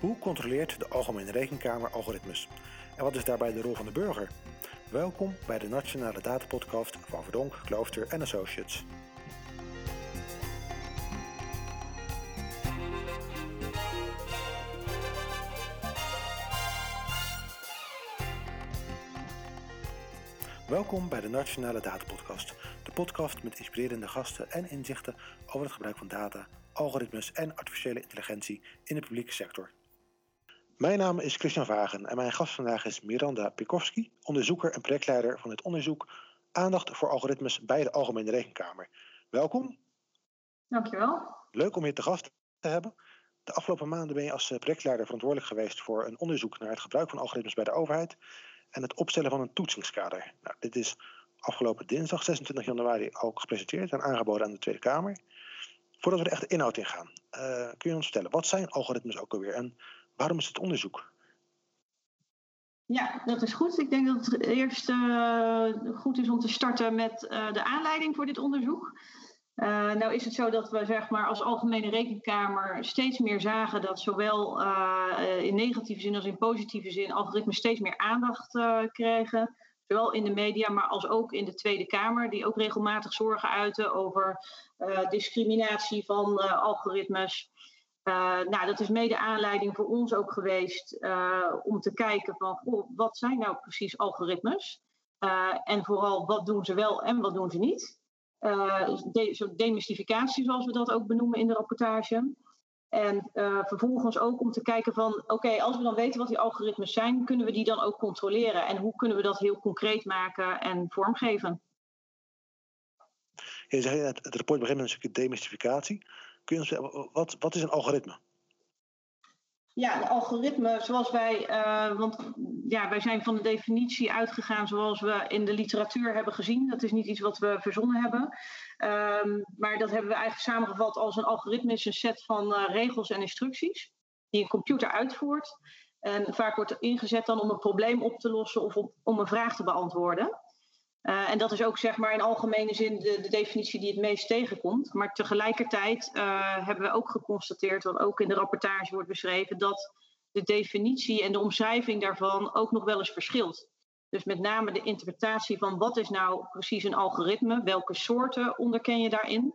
Hoe controleert de Algemene Rekenkamer algoritmes? En wat is daarbij de rol van de burger? Welkom bij de Nationale Datapodcast van Verdonk, Klooster en Associates. Welkom bij de Nationale Datapodcast, de podcast met inspirerende gasten en inzichten over het gebruik van data, algoritmes en artificiële intelligentie in de publieke sector. Mijn naam is Christian Vagen en mijn gast vandaag is Miranda Pikowski, onderzoeker en projectleider van het onderzoek Aandacht voor algoritmes bij de Algemene Rekenkamer. Welkom. Dankjewel. Leuk om je te gast te hebben. De afgelopen maanden ben je als projectleider verantwoordelijk geweest voor een onderzoek naar het gebruik van algoritmes bij de overheid en het opstellen van een toetsingskader. Nou, dit is afgelopen dinsdag 26 januari ook gepresenteerd en aangeboden aan de Tweede Kamer. Voordat we er echt de inhoud in gaan, uh, kun je ons vertellen, wat zijn algoritmes ook alweer en waarom is het onderzoek? Ja, dat is goed. Ik denk dat het eerst uh, goed is om te starten met uh, de aanleiding voor dit onderzoek. Uh, nou is het zo dat we zeg maar, als Algemene Rekenkamer steeds meer zagen dat zowel in negatieve zin als in positieve zin algoritmes steeds meer aandacht kregen. Zowel in de media, maar als ook in de Tweede Kamer, die ook regelmatig zorgen uiten over discriminatie van algoritmes. Nou, dat is mede aanleiding voor ons ook geweest om te kijken van wat zijn nou precies algoritmes? en vooral wat doen ze wel en wat doen ze niet? De, soort demystificatie, zoals we dat ook benoemen in de rapportage. En vervolgens ook om te kijken van, oké, als we dan weten wat die algoritmes zijn, kunnen we die dan ook controleren? En hoe kunnen we dat heel concreet maken en vormgeven? Het, het rapport begint met een stukje demystificatie. Kun je ons zeggen, wat, wat is een algoritme? Ja, een algoritme zoals wij, uh, want ja, wij zijn van de definitie uitgegaan zoals we in de literatuur hebben gezien. Dat is niet iets wat we verzonnen hebben. Um, maar dat hebben we eigenlijk samengevat als een algoritme is een set van uh, regels en instructies die een computer uitvoert. En vaak wordt ingezet dan om een probleem op te lossen of om, om een vraag te beantwoorden. Uh, en dat is ook zeg maar in algemene zin de, de, definitie die het meest tegenkomt. Maar tegelijkertijd uh, hebben we ook geconstateerd, wat ook in de rapportage wordt beschreven, dat de definitie en de omschrijving daarvan ook nog wel eens verschilt. Dus met name de interpretatie van wat is nou precies een algoritme, welke soorten onderken je daarin.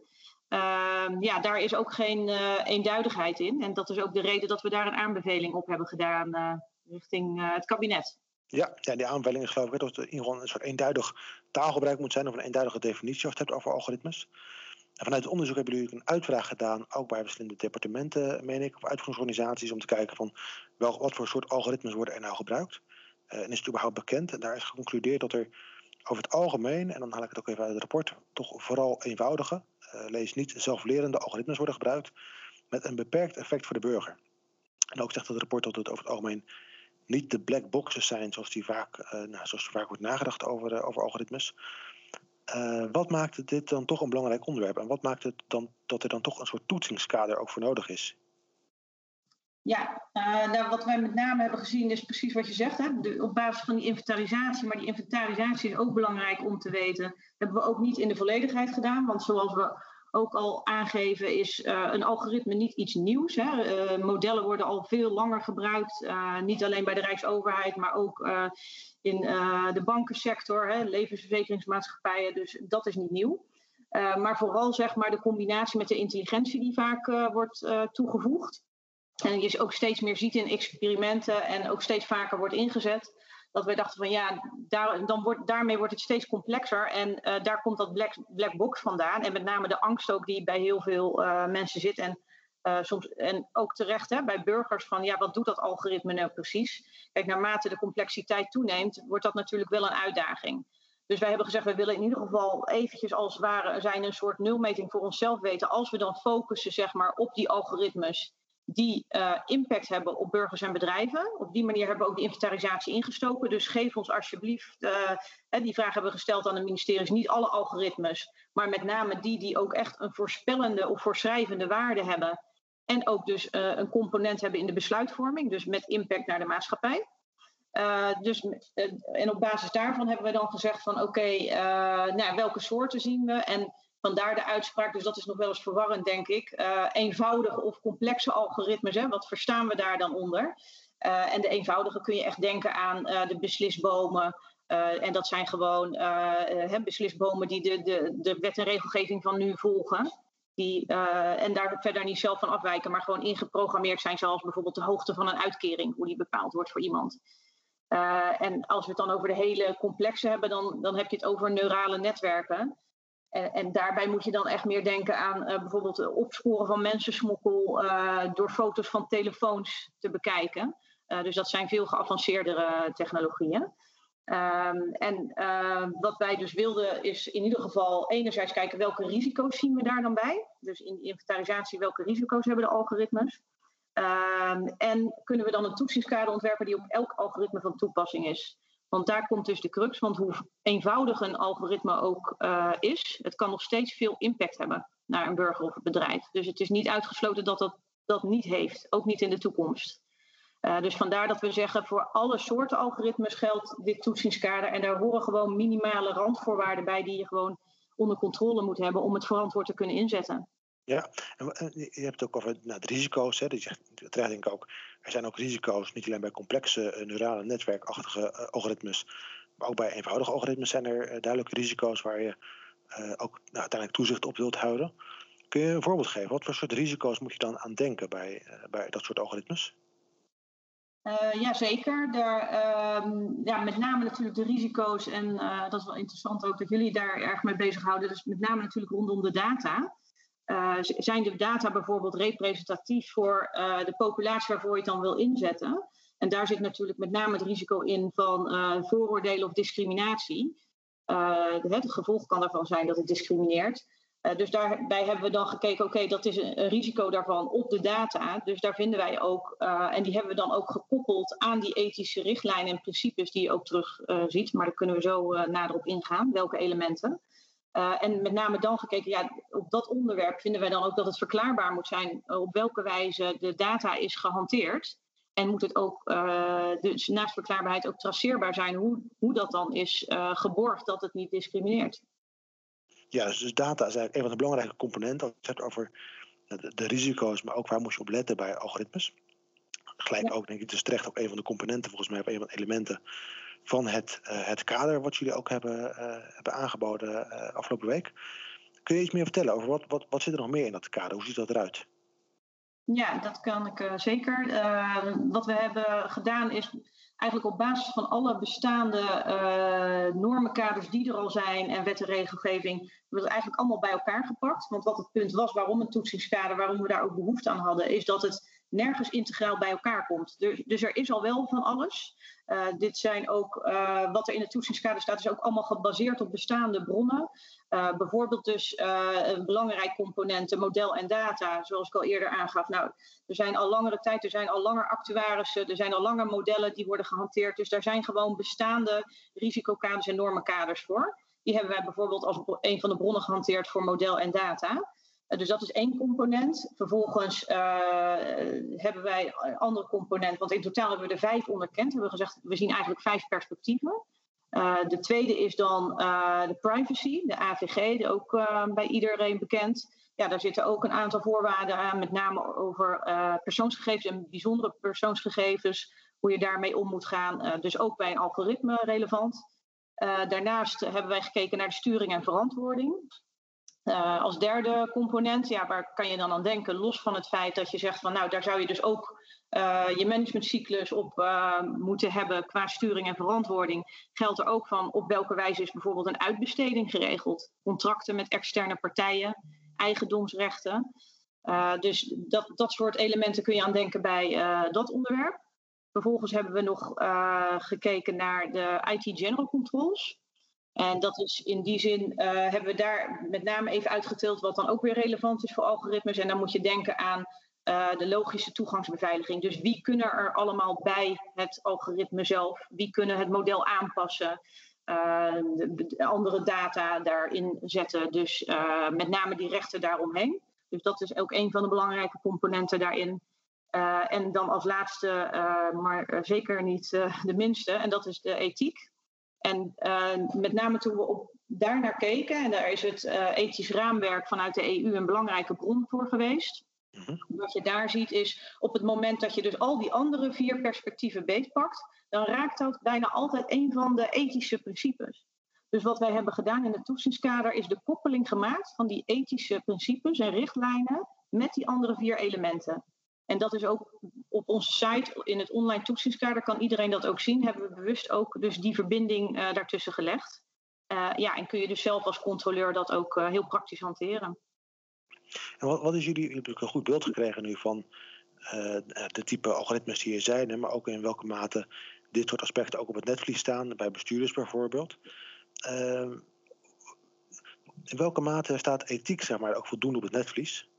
Uh, ja, daar is ook geen uh, eenduidigheid in. En dat is ook de reden dat we daar een aanbeveling op hebben gedaan richting het kabinet. Ja, ja, die aanbeveling is geloof ik dat er in geval een soort eenduidig taalgebruik moet zijn of een eenduidige definitie als het hebt over algoritmes. En vanuit het onderzoek hebben jullie een uitvraag gedaan, ook bij verschillende departementen, meen ik, of uitvoeringsorganisaties, om te kijken van wel, wat voor soort algoritmes worden er nou gebruikt. Uh, en is het überhaupt bekend? En daar is geconcludeerd dat er over het algemeen, en dan haal ik het ook even uit het rapport, toch vooral eenvoudige, uh, lees niet zelflerende algoritmes worden gebruikt, met een beperkt effect voor de burger. En ook zegt het rapport dat het over het algemeen niet de black boxes zijn zoals, die vaak, uh, nou, zoals vaak wordt nagedacht over, over algoritmes, uh, wat maakt dit dan toch een belangrijk onderwerp? En wat maakt het dan dat er dan toch een soort toetsingskader ook voor nodig is? Ja, uh, nou, wat wij met name hebben gezien is precies wat je zegt. Hè? Op basis van die inventarisatie, maar die inventarisatie is ook belangrijk om te weten. hebben we ook niet in de volledigheid gedaan, want zoals we ook al aangeven, is uh, een algoritme niet iets nieuws. Hè? Uh, modellen worden al veel langer gebruikt, uh, niet alleen bij de Rijksoverheid, maar ook in de bankensector, hè, levensverzekeringsmaatschappijen. Dus dat is niet nieuw. maar vooral zeg maar de combinatie met de intelligentie die vaak wordt toegevoegd. En je ook steeds meer ziet in experimenten en ook steeds vaker wordt ingezet dat wij dachten van ja, daar, dan wordt, daarmee wordt het steeds complexer. En uh, daar komt dat black, black box vandaan. En met name de angst ook die bij heel veel uh, mensen zit. En, uh, soms, en ook terecht hè, bij burgers van ja, wat doet dat algoritme nou precies? Kijk, naarmate de complexiteit toeneemt, wordt dat natuurlijk wel een uitdaging. Dus wij hebben gezegd, we willen in ieder geval eventjes als het ware zijn een soort nulmeting voor onszelf weten. Als we dan focussen zeg maar, op die algoritmes die uh, impact hebben op burgers en bedrijven. Op die manier hebben we ook die inventarisatie ingestoken. Dus geef ons alsjeblieft, uh, die vraag hebben we gesteld aan de ministeries, niet alle algoritmes, maar met name die die ook echt een voorspellende of voorschrijvende waarde hebben. En ook dus uh, een component hebben in de besluitvorming, dus met impact naar de maatschappij. dus, en op basis daarvan hebben we dan gezegd van oké, okay, nou, welke soorten zien we en Vandaar de uitspraak, dus dat is nog wel eens verwarrend, denk ik. eenvoudige of complexe algoritmes, hè, wat verstaan we daar dan onder? en de eenvoudige kun je echt denken aan de beslisbomen. en dat zijn gewoon beslisbomen die de, de, de wet en regelgeving van nu volgen. Die, en daar verder niet zelf van afwijken, maar gewoon ingeprogrammeerd zijn, zoals bijvoorbeeld de hoogte van een uitkering, hoe die bepaald wordt voor iemand. En als we het dan over de hele complexe hebben, dan, dan heb je het over neurale netwerken. En, daarbij moet je dan echt meer denken aan uh, bijvoorbeeld het opsporen van mensensmokkel door foto's van telefoons te bekijken. dus dat zijn veel geavanceerdere technologieën. Um, en wat wij dus wilden is in ieder geval enerzijds kijken welke risico's zien we daar dan bij. Dus in de inventarisatie welke risico's hebben de algoritmes. Um, en kunnen we dan een toetsingskader ontwerpen die op elk algoritme van toepassing is. Want daar komt dus de crux, want hoe eenvoudig een algoritme ook uh, is, het kan nog steeds veel impact hebben naar een burger of een bedrijf. Dus het is niet uitgesloten dat dat dat niet heeft, ook niet in de toekomst. Uh, dus vandaar dat we zeggen voor alle soorten algoritmes geldt dit toetsingskader. En daar horen gewoon minimale randvoorwaarden bij die je gewoon onder controle moet hebben om het verantwoord te kunnen inzetten. Ja, en je hebt het ook over nou, de risico's. Hè. Die zegt ik ook. Er zijn ook risico's, niet alleen bij complexe uh, neurale netwerkachtige uh, algoritmes, maar ook bij eenvoudige algoritmes zijn er duidelijke risico's waar je ook nou, uiteindelijk toezicht op wilt houden. Kun je een voorbeeld geven? Wat voor soort risico's moet je dan aan denken bij, bij dat soort algoritmes? Uh, ja, zeker. Daar, uh, ja, met name natuurlijk de risico's. En dat is wel interessant ook dat jullie daar erg mee bezighouden. Dus met name natuurlijk rondom de data. Uh, zijn de data bijvoorbeeld representatief voor de populatie waarvoor je het dan wil inzetten? En daar zit natuurlijk met name het risico in van vooroordelen of discriminatie. het gevolg kan daarvan zijn dat het discrimineert. Dus daarbij hebben we dan gekeken, oké, dat is een, een, risico daarvan op de data. Dus daar vinden wij ook, en die hebben we dan ook gekoppeld aan die ethische richtlijnen en principes die je ook terug ziet. Maar daar kunnen we zo nader op ingaan, welke elementen. En met name dan gekeken, ja, op dat onderwerp vinden wij dan ook dat het verklaarbaar moet zijn op welke wijze de data is gehanteerd. En moet het ook, dus naast verklaarbaarheid, ook traceerbaar zijn hoe, hoe dat dan is geborgd dat het niet discrimineert. Ja, dus, dus data is eigenlijk een van de belangrijke componenten. Als je het hebt over de, de, risico's, maar ook waar moet je op letten bij algoritmes. Gelijk ook, denk ik, dus terecht ook een van de componenten, volgens mij, of een van de elementen van het, uh, het kader wat jullie ook hebben, uh, hebben aangeboden uh, afgelopen week. Kun je iets meer vertellen over wat, wat, wat zit er nog meer in dat kader? Hoe ziet dat eruit? Ja, dat kan ik zeker. wat we hebben gedaan is eigenlijk op basis van alle bestaande normenkaders die er al zijn en wet en regelgeving, hebben we het eigenlijk allemaal bij elkaar gepakt. Want wat het punt was waarom een toetsingskader, waarom we daar ook behoefte aan hadden, is dat het nergens integraal bij elkaar komt. Dus, er is al wel van alles. Uh, dit zijn ook, uh, wat er in het toetsingskader staat, is ook allemaal gebaseerd op bestaande bronnen. Uh, bijvoorbeeld dus een belangrijk component, model en data, zoals ik al eerder aangaf. Nou, er zijn al langere tijd, er zijn al langer actuarissen, er zijn al langer modellen die worden gehanteerd. Dus daar zijn gewoon bestaande risicokaders en normenkaders voor. Die hebben wij bijvoorbeeld als een van de bronnen gehanteerd voor model en data. Uh, dus dat is één component. Vervolgens uh, hebben wij een andere component, want in totaal hebben we er vijf onderkend. We hebben gezegd, we zien eigenlijk vijf perspectieven. Uh, de tweede is dan de privacy, de AVG, ook bij iedereen bekend. Ja, daar zitten ook een aantal voorwaarden aan, met name over persoonsgegevens en bijzondere persoonsgegevens, hoe je daarmee om moet gaan. dus ook bij een algoritme relevant. daarnaast hebben wij gekeken naar de sturing en verantwoording. Uh, als derde component, ja, waar kan je dan aan denken, los van het feit dat je zegt van nou, daar zou je dus ook uh, je managementcyclus op uh, moeten hebben qua sturing en verantwoording, geldt er ook van op welke wijze is bijvoorbeeld een uitbesteding geregeld. Contracten met externe partijen, eigendomsrechten. dus dat, dat soort elementen kun je aan denken bij dat onderwerp. Vervolgens hebben we nog gekeken naar de IT General Controls. En dat is in die zin uh, hebben we daar met name even uitgetild wat dan ook weer relevant is voor algoritmes. En dan moet je denken aan uh, de logische toegangsbeveiliging. Dus wie kunnen er allemaal bij het algoritme zelf? Wie kunnen het model aanpassen? De andere data daarin zetten. Dus met name die rechten daaromheen. Dus dat is ook een van de belangrijke componenten daarin. en dan als laatste, maar zeker niet de minste, en dat is de ethiek. En uh, met name toen we op daarnaar keken, en daar is het ethisch raamwerk vanuit de EU een belangrijke bron voor geweest. Mhm. Wat je daar ziet is op het moment dat je dus al die andere vier perspectieven beetpakt, dan raakt dat bijna altijd een van de ethische principes. Dus wat wij hebben gedaan in het toetsingskader is de koppeling gemaakt van die ethische principes en richtlijnen met die andere vier elementen. En dat is ook op onze site in het online toetsingskader kan iedereen dat ook zien. Hebben we bewust ook dus die verbinding uh, daartussen gelegd. Uh, ja, en kun je dus zelf als controleur dat ook uh, heel praktisch hanteren. En wat, wat is jullie, jullie hebben een goed beeld gekregen nu van de type algoritmes die er zijn, maar ook in welke mate dit soort aspecten ook op het netvlies staan, bij bestuurders bijvoorbeeld. Ehm, in welke mate staat ethiek zeg maar, ook voldoende op het netvlies?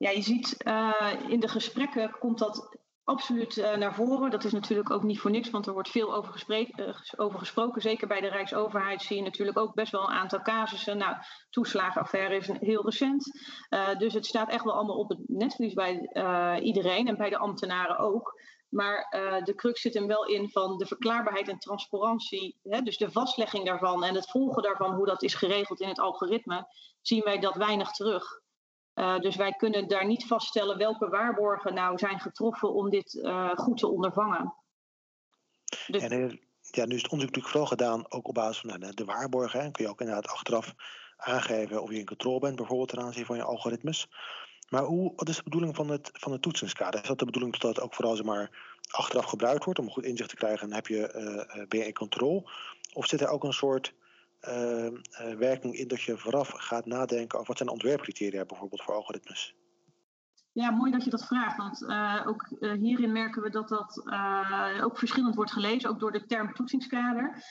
Ja, je ziet uh, in de gesprekken komt dat absoluut uh, naar voren. Dat is natuurlijk ook niet voor niks, want er wordt veel over, uh, over, gesproken. Zeker bij de Rijksoverheid zie je natuurlijk ook best wel een aantal casussen. Nou, toeslagenaffaire is heel recent. dus het staat echt wel allemaal op het netvlies bij iedereen en bij de ambtenaren ook. Maar de crux zit hem wel in van de verklaarbaarheid en transparantie. Hè, dus de vastlegging daarvan en het volgen daarvan, hoe dat is geregeld in het algoritme, zien wij dat weinig terug. Uh, dus wij kunnen daar niet vaststellen welke waarborgen nou zijn getroffen om dit uh, goed te ondervangen. Dus... En ja, nu is het onderzoek natuurlijk vooral gedaan ook op basis van nou, de waarborgen. En kun je ook inderdaad achteraf aangeven of je in controle bent, bijvoorbeeld ten aanzien van je algoritmes. Maar hoe, wat is de bedoeling van het, van het toetsingskader? Is dat de bedoeling dat het ook vooral zeg maar, achteraf gebruikt wordt om goed inzicht te krijgen en heb je, uh, ben je in controle? Of zit er ook een soort werking in dat je vooraf gaat nadenken over wat zijn ontwerpcriteria bijvoorbeeld voor algoritmes? Ja, mooi dat je dat vraagt, want ook hierin merken we dat dat ook verschillend wordt gelezen, ook door de term toetsingskader.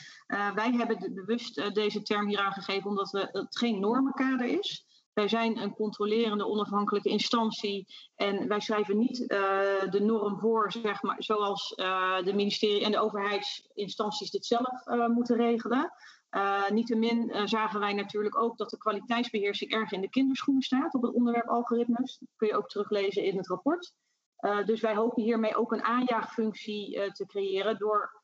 wij hebben bewust deze term hier aangegeven omdat we, het geen normenkader is. Wij zijn een controlerende onafhankelijke instantie en wij schrijven niet de norm voor, zeg maar, zoals de ministerie en de overheidsinstanties dit zelf moeten regelen. Niettemin zagen wij natuurlijk ook dat de kwaliteitsbeheersing erg in de kinderschoenen staat op het onderwerp algoritmes. Dat kun je ook teruglezen in het rapport. dus wij hopen hiermee ook een aanjaagfunctie te creëren door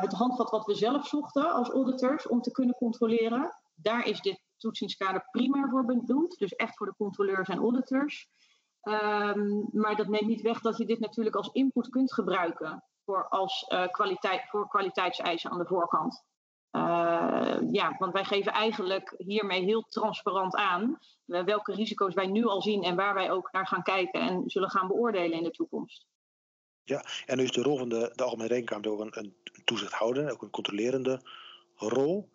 het handvat wat we zelf zochten als auditors om te kunnen controleren. Daar is dit toetsingskader primair voor bedoeld. Dus echt voor de controleurs en auditors. Um, maar dat neemt niet weg dat je dit natuurlijk als input kunt gebruiken voor, als, uh, kwaliteit, voor kwaliteitseisen aan de voorkant. Uh, ja, want wij geven eigenlijk hiermee heel transparant aan uh, welke risico's wij nu al zien en waar wij ook naar gaan kijken en zullen gaan beoordelen in de toekomst. Ja, en nu is de rol van de, Algemene Rekenkamer door een, een toezichthouder, ook een controlerende rol.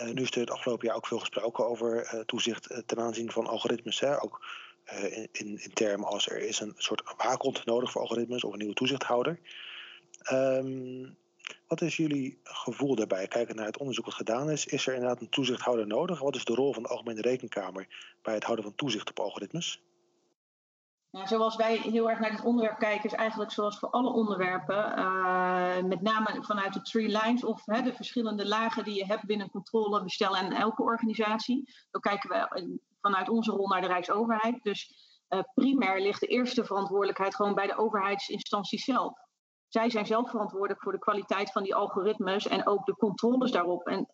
Uh, nu is er het afgelopen jaar ook veel gesproken over toezicht ten aanzien van algoritmes. Hè? Ook in, in, in, termen als er is een soort waakhond nodig voor algoritmes of een nieuwe toezichthouder. Um, wat is jullie gevoel daarbij? Kijken naar het onderzoek wat gedaan is. Is er inderdaad een toezichthouder nodig? Wat is de rol van de Algemene Rekenkamer bij het houden van toezicht op algoritmes? Nou, zoals wij heel erg naar dit onderwerp kijken, is eigenlijk zoals voor alle onderwerpen, uh, met name vanuit de three lines of de verschillende lagen die je hebt binnen controle, bestellen en elke organisatie. Dan kijken we vanuit onze rol naar de Rijksoverheid. Dus uh, primair ligt de eerste verantwoordelijkheid gewoon bij de overheidsinstanties zelf. Zij zijn zelf verantwoordelijk voor de kwaliteit van die algoritmes en ook de controles daarop en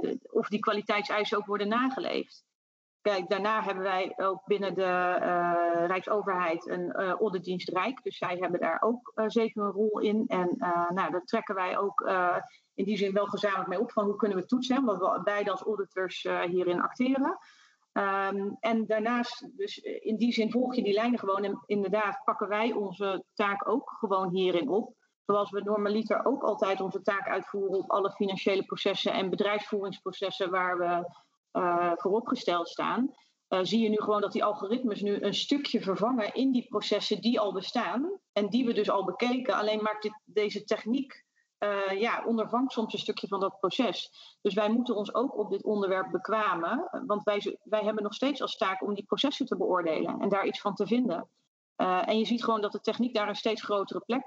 de, of die kwaliteitseisen ook worden nageleefd. Kijk, daarna hebben wij ook binnen de uh, Rijksoverheid een uh, auditdienst Rijk. Dus zij hebben daar ook zeker een rol in. En nou, daar trekken wij ook in die zin wel gezamenlijk mee op van hoe kunnen we toetsen. We beide als auditors hierin acteren. Um, en daarnaast, dus in die zin volg je die lijnen gewoon. En inderdaad pakken wij onze taak ook gewoon hierin op. Zoals we normaliter ook altijd onze taak uitvoeren op alle financiële processen en bedrijfsvoeringsprocessen waar we uh, vooropgesteld staan, uh, zie je nu gewoon dat die algoritmes nu een stukje vervangen in die processen die al bestaan en die we dus al bekeken. Alleen maakt dit, deze techniek uh, ja, ondervangt soms een stukje van dat proces. Dus wij moeten ons ook op dit onderwerp bekwamen, want wij, wij hebben nog steeds als taak om die processen te beoordelen en daar iets van te vinden. En je ziet gewoon dat de techniek daar een steeds grotere plek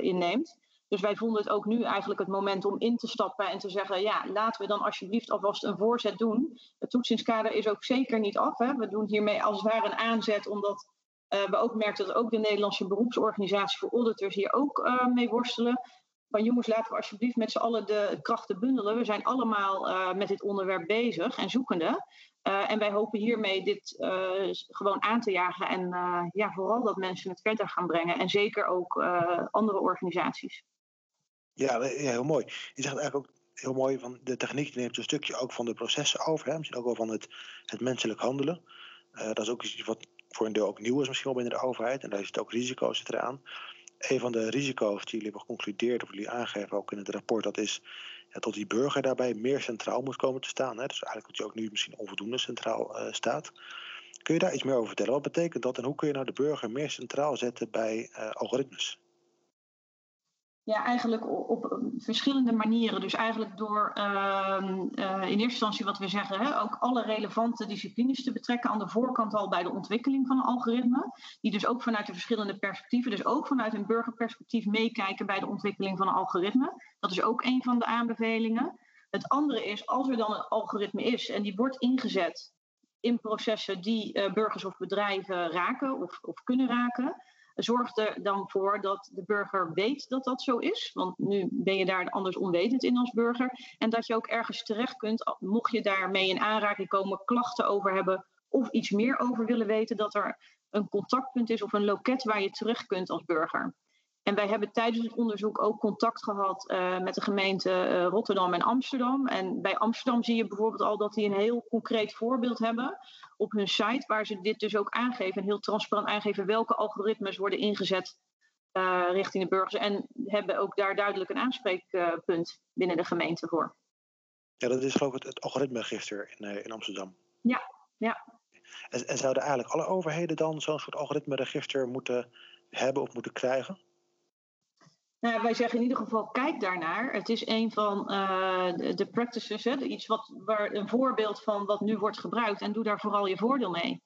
in neemt. Dus wij vonden het ook nu eigenlijk het moment om in te stappen en te zeggen: ja, laten we dan alsjeblieft alvast een voorzet doen. Het toetsingskader is ook zeker niet af. Hè. We doen hiermee als het ware een aanzet, omdat uh, we ook merken dat ook de Nederlandse beroepsorganisatie voor auditors hier ook uh, mee worstelen. van jongens, laten we alsjeblieft met z'n allen de krachten bundelen. We zijn allemaal uh, met dit onderwerp bezig en zoekende. Uh, en wij hopen hiermee dit uh, gewoon aan te jagen. En ja, vooral dat mensen het verder gaan brengen. En zeker ook andere organisaties. Ja, ja, heel mooi. Je zegt eigenlijk ook heel mooi van de techniek neemt een stukje ook van de processen over. Hè? Misschien ook wel van het, het menselijk handelen. dat is ook iets wat voor een deel ook nieuw is misschien wel binnen de overheid. En daar zitten ook risico's eraan een van de risico's die jullie hebben geconcludeerd, of jullie aangeven ook in het rapport, dat is ja, dat die burger daarbij meer centraal moet komen te staan. Hè? Dus eigenlijk dat je ook nu misschien onvoldoende centraal uh, staat. Kun je daar iets meer over vertellen? Wat betekent dat en hoe kun je nou de burger meer centraal zetten bij uh, algoritmes? Ja, eigenlijk op, verschillende manieren. Dus eigenlijk door uh, uh, in eerste instantie wat we zeggen, hè, ook alle relevante disciplines te betrekken aan de voorkant al bij de ontwikkeling van een algoritme. Die dus ook vanuit de verschillende perspectieven, dus ook vanuit een burgerperspectief meekijken bij de ontwikkeling van een algoritme. Dat is ook een van de aanbevelingen. Het andere is, als er dan een algoritme is en die wordt ingezet in processen die uh, burgers of bedrijven raken of, of kunnen raken zorg er dan voor dat de burger weet dat dat zo is. Want nu ben je daar anders onwetend in als burger. En dat je ook ergens terecht kunt, mocht je daarmee in aanraking komen, klachten over hebben of iets meer over willen weten, dat er een contactpunt is of een loket waar je terecht kunt als burger. En wij hebben tijdens het onderzoek ook contact gehad uh, met de gemeente uh, Rotterdam en Amsterdam. En bij Amsterdam zie je bijvoorbeeld al dat die een heel concreet voorbeeld hebben op hun site, waar ze dit dus ook aangeven en heel transparant aangeven welke algoritmes worden ingezet uh, richting de burgers. En hebben ook daar duidelijk een aanspreekpunt binnen de gemeente voor. Ja, dat is geloof ik het, het algoritmeregister in, in Amsterdam. Ja, ja. En, en zouden eigenlijk alle overheden dan zo'n soort algoritmeregister moeten hebben of moeten krijgen? Nou, wij zeggen in ieder geval, kijk daarnaar. Het is een van uh, de, practices, hè, iets wat, waar, een voorbeeld van wat nu wordt gebruikt. En doe daar vooral je voordeel mee.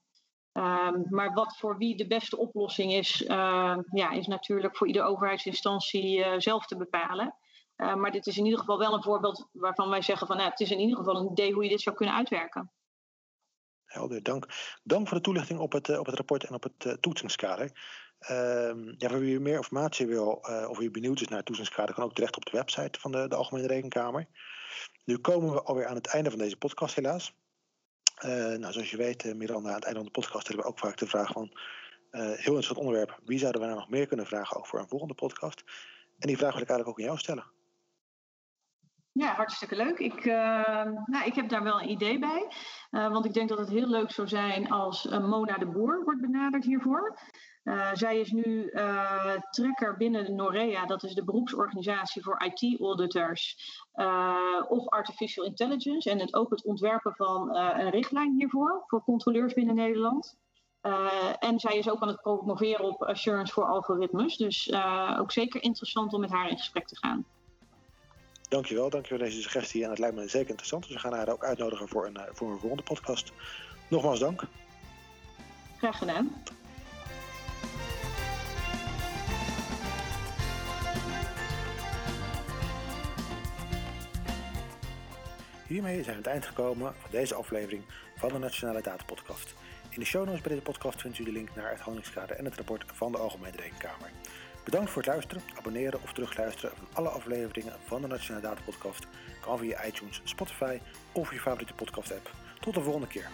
Um, maar wat voor wie de beste oplossing is, uh, ja, is natuurlijk voor iedere overheidsinstantie uh, zelf te bepalen. maar dit is in ieder geval wel een voorbeeld waarvan wij zeggen van nou, het is in ieder geval een idee hoe je dit zou kunnen uitwerken. Helder, dank. Dank voor de toelichting op het, op het rapport en op het toetsingskader. Uh, ja, wie meer informatie wil uh, of wie benieuwd is naar het toezingskader, kan ook terecht op de website van de, de Algemene Rekenkamer. Nu komen we alweer aan het einde van deze podcast, helaas. Uh, nou, zoals je weet, uh, Miranda, aan het einde van de podcast hebben we ook vaak de vraag van heel interessant onderwerp. Wie zouden we nou nog meer kunnen vragen over een volgende podcast? En die vraag wil ik eigenlijk ook aan jou stellen. Ja, hartstikke leuk. Ik, nou, ik heb daar wel een idee bij. want ik denk dat het heel leuk zou zijn als Mona de Boer wordt benaderd hiervoor. Uh, zij is nu uh, trekker binnen de NOREA, dat is de beroepsorganisatie voor IT-auditors, uh, of artificial intelligence. En het, ook het ontwerpen van een richtlijn hiervoor, voor controleurs binnen Nederland. en zij is ook aan het promoveren op assurance voor algoritmes. Dus ook zeker interessant om met haar in gesprek te gaan. Dankjewel, dankjewel voor deze suggestie. En het lijkt me zeker interessant. Dus we gaan haar ook uitnodigen voor een, voor een volgende podcast. Nogmaals dank. Graag gedaan. Hiermee zijn we aan het eind gekomen van deze aflevering van de Nationale Datapodcast. In de show notes bij deze podcast vindt u de link naar het handelingskader en het rapport van de Algemene Rekenkamer. Bedankt voor het luisteren, abonneren of terugluisteren van alle afleveringen van de Nationale Datapodcast kan via iTunes, Spotify of je favoriete podcast app. Tot de volgende keer.